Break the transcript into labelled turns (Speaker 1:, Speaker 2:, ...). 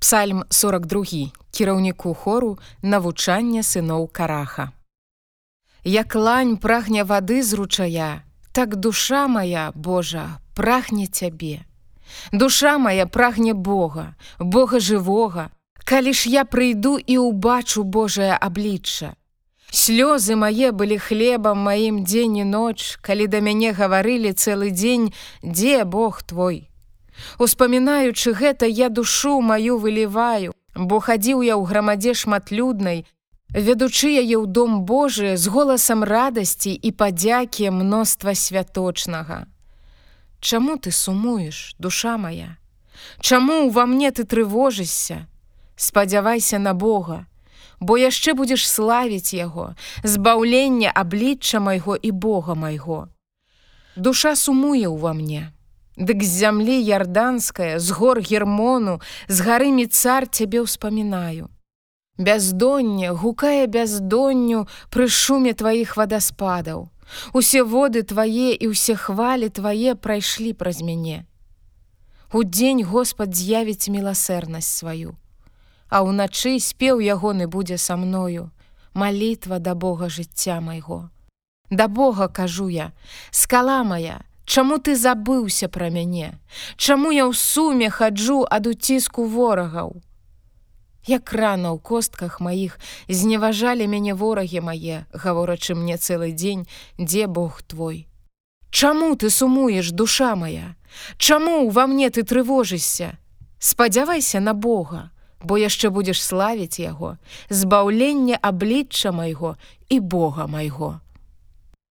Speaker 1: Псальм 42 кіраўніку хору навучання сыноў караха. Як лань прагне вады з ручая, так душа моя, Божа, прагне цябе. Душа моя прагне Бога, Бога жывога, Калі ж я прыйду і ўбачу Божае аблічча. Слёзы мае былі хлебам маім дзень і ноч, калі да мяне гаварылі цэлы дзень, дзе Бог твой. Успамінаючы гэта я душу маю выліваю, бо хадзіў я ў грамадзе шматлюднай, вядучы яе ў дом Божы з голасам радасці і падзякі мноства святочнага. Чаму ты сумуеш, душа моя? Чаму ўва мне ты трывожышся? Спадзявайся на Бога, бо яшчэ будзеш славіць яго, збаўлення аблічча майго і Бога майго. Душа сумуе ўва мне. Дык з зямлі ярданская, з гор гермону, з гарымі цар цябе ўспамінаю. Бяздонне гукае бяздонню пры шуме тваіх вадаспадаў. Усе воды твае і ўсе хвалі твае прайшлі праз мяне. Удзень Господ з'явіць міласэрнасць сваю. А ўначы спеў ягоны будзе са мною, Малітва да Бога жыцця майго. Да Бога кажу я, скала моя, Чаму ты забыўся пра мяне? Чаму я ў суме хаджу ад уціску ворагаў? Як рана ў костках маіх зневажалі мяне ворагі мае, гаворачы мне цэлы дзень, дзе Бог твой. Чаму ты сумуеш, душа моя? Чаму ва мне ты трывожышся? Спадзявайся на Бога, бо яшчэ будзеш славіць яго, збаўленне аблічча майго і Бога майго.